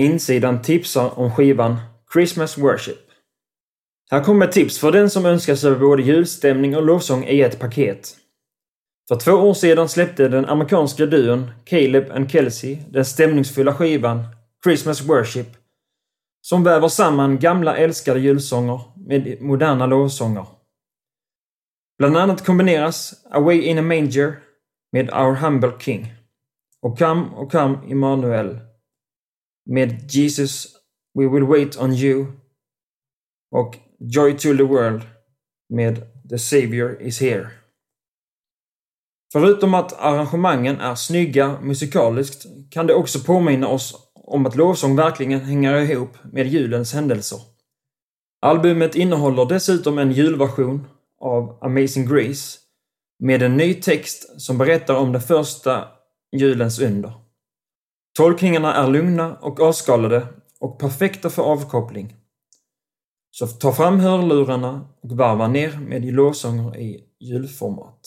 Insidan tipsar om skivan Christmas Worship. Här kommer ett tips för den som önskar sig både julstämning och lovsång i ett paket. För två år sedan släppte den amerikanska duon Caleb and Kelsey den stämningsfulla skivan Christmas Worship som väver samman gamla älskade julsånger med moderna lovsånger. Bland annat kombineras Away in a Manger med Our Humble King och Come och Come Immanuel med Jesus We Will Wait On You och Joy to the World med The Savior Is Here. Förutom att arrangemangen är snygga musikaliskt kan det också påminna oss om att lovsång verkligen hänger ihop med julens händelser. Albumet innehåller dessutom en julversion av Amazing Grace med en ny text som berättar om det första julens under. Tolkningarna är lugna och avskalade och perfekta för avkoppling. Så ta fram hörlurarna och varva ner med lovsånger i julformat.